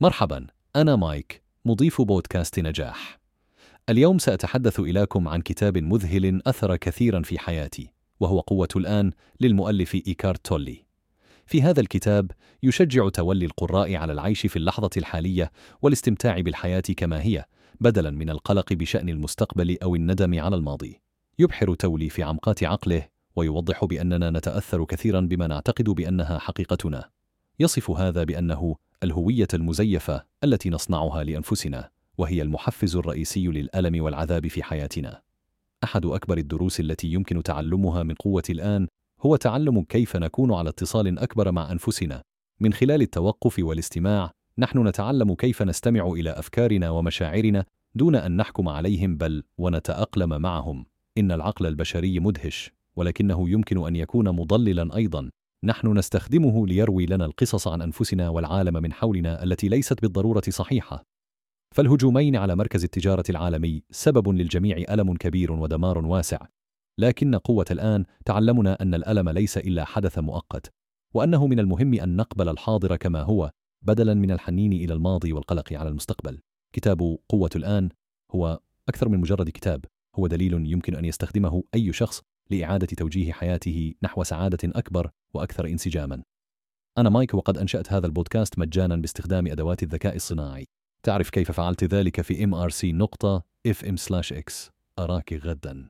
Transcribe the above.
مرحبا أنا مايك مضيف بودكاست نجاح. اليوم سأتحدث إليكم عن كتاب مذهل أثر كثيرا في حياتي وهو قوة الآن للمؤلف إيكارت تولي. في هذا الكتاب يشجع تولي القراء على العيش في اللحظة الحالية والاستمتاع بالحياة كما هي بدلا من القلق بشأن المستقبل أو الندم على الماضي. يبحر تولي في عمقات عقله ويوضح بأننا نتأثر كثيرا بما نعتقد بأنها حقيقتنا. يصف هذا بأنه الهوية المزيفة التي نصنعها لأنفسنا وهي المحفز الرئيسي للألم والعذاب في حياتنا. أحد أكبر الدروس التي يمكن تعلمها من قوة الآن هو تعلم كيف نكون على اتصال أكبر مع أنفسنا. من خلال التوقف والاستماع نحن نتعلم كيف نستمع إلى أفكارنا ومشاعرنا دون أن نحكم عليهم بل ونتأقلم معهم. إن العقل البشري مدهش ولكنه يمكن أن يكون مضللا أيضا. نحن نستخدمه ليروي لنا القصص عن أنفسنا والعالم من حولنا التي ليست بالضرورة صحيحة. فالهجومين على مركز التجارة العالمي سبب للجميع ألم كبير ودمار واسع. لكن قوة الآن تعلمنا أن الألم ليس إلا حدث مؤقت وأنه من المهم أن نقبل الحاضر كما هو بدلا من الحنين إلى الماضي والقلق على المستقبل. كتاب قوة الآن هو أكثر من مجرد كتاب هو دليل يمكن أن يستخدمه أي شخص لإعادة توجيه حياته نحو سعادة أكبر وأكثر انسجاما. أنا مايك وقد أنشأت هذا البودكاست مجانا باستخدام أدوات الذكاء الصناعي. تعرف كيف فعلت ذلك في mrc نقطة fm/x أراك غدا.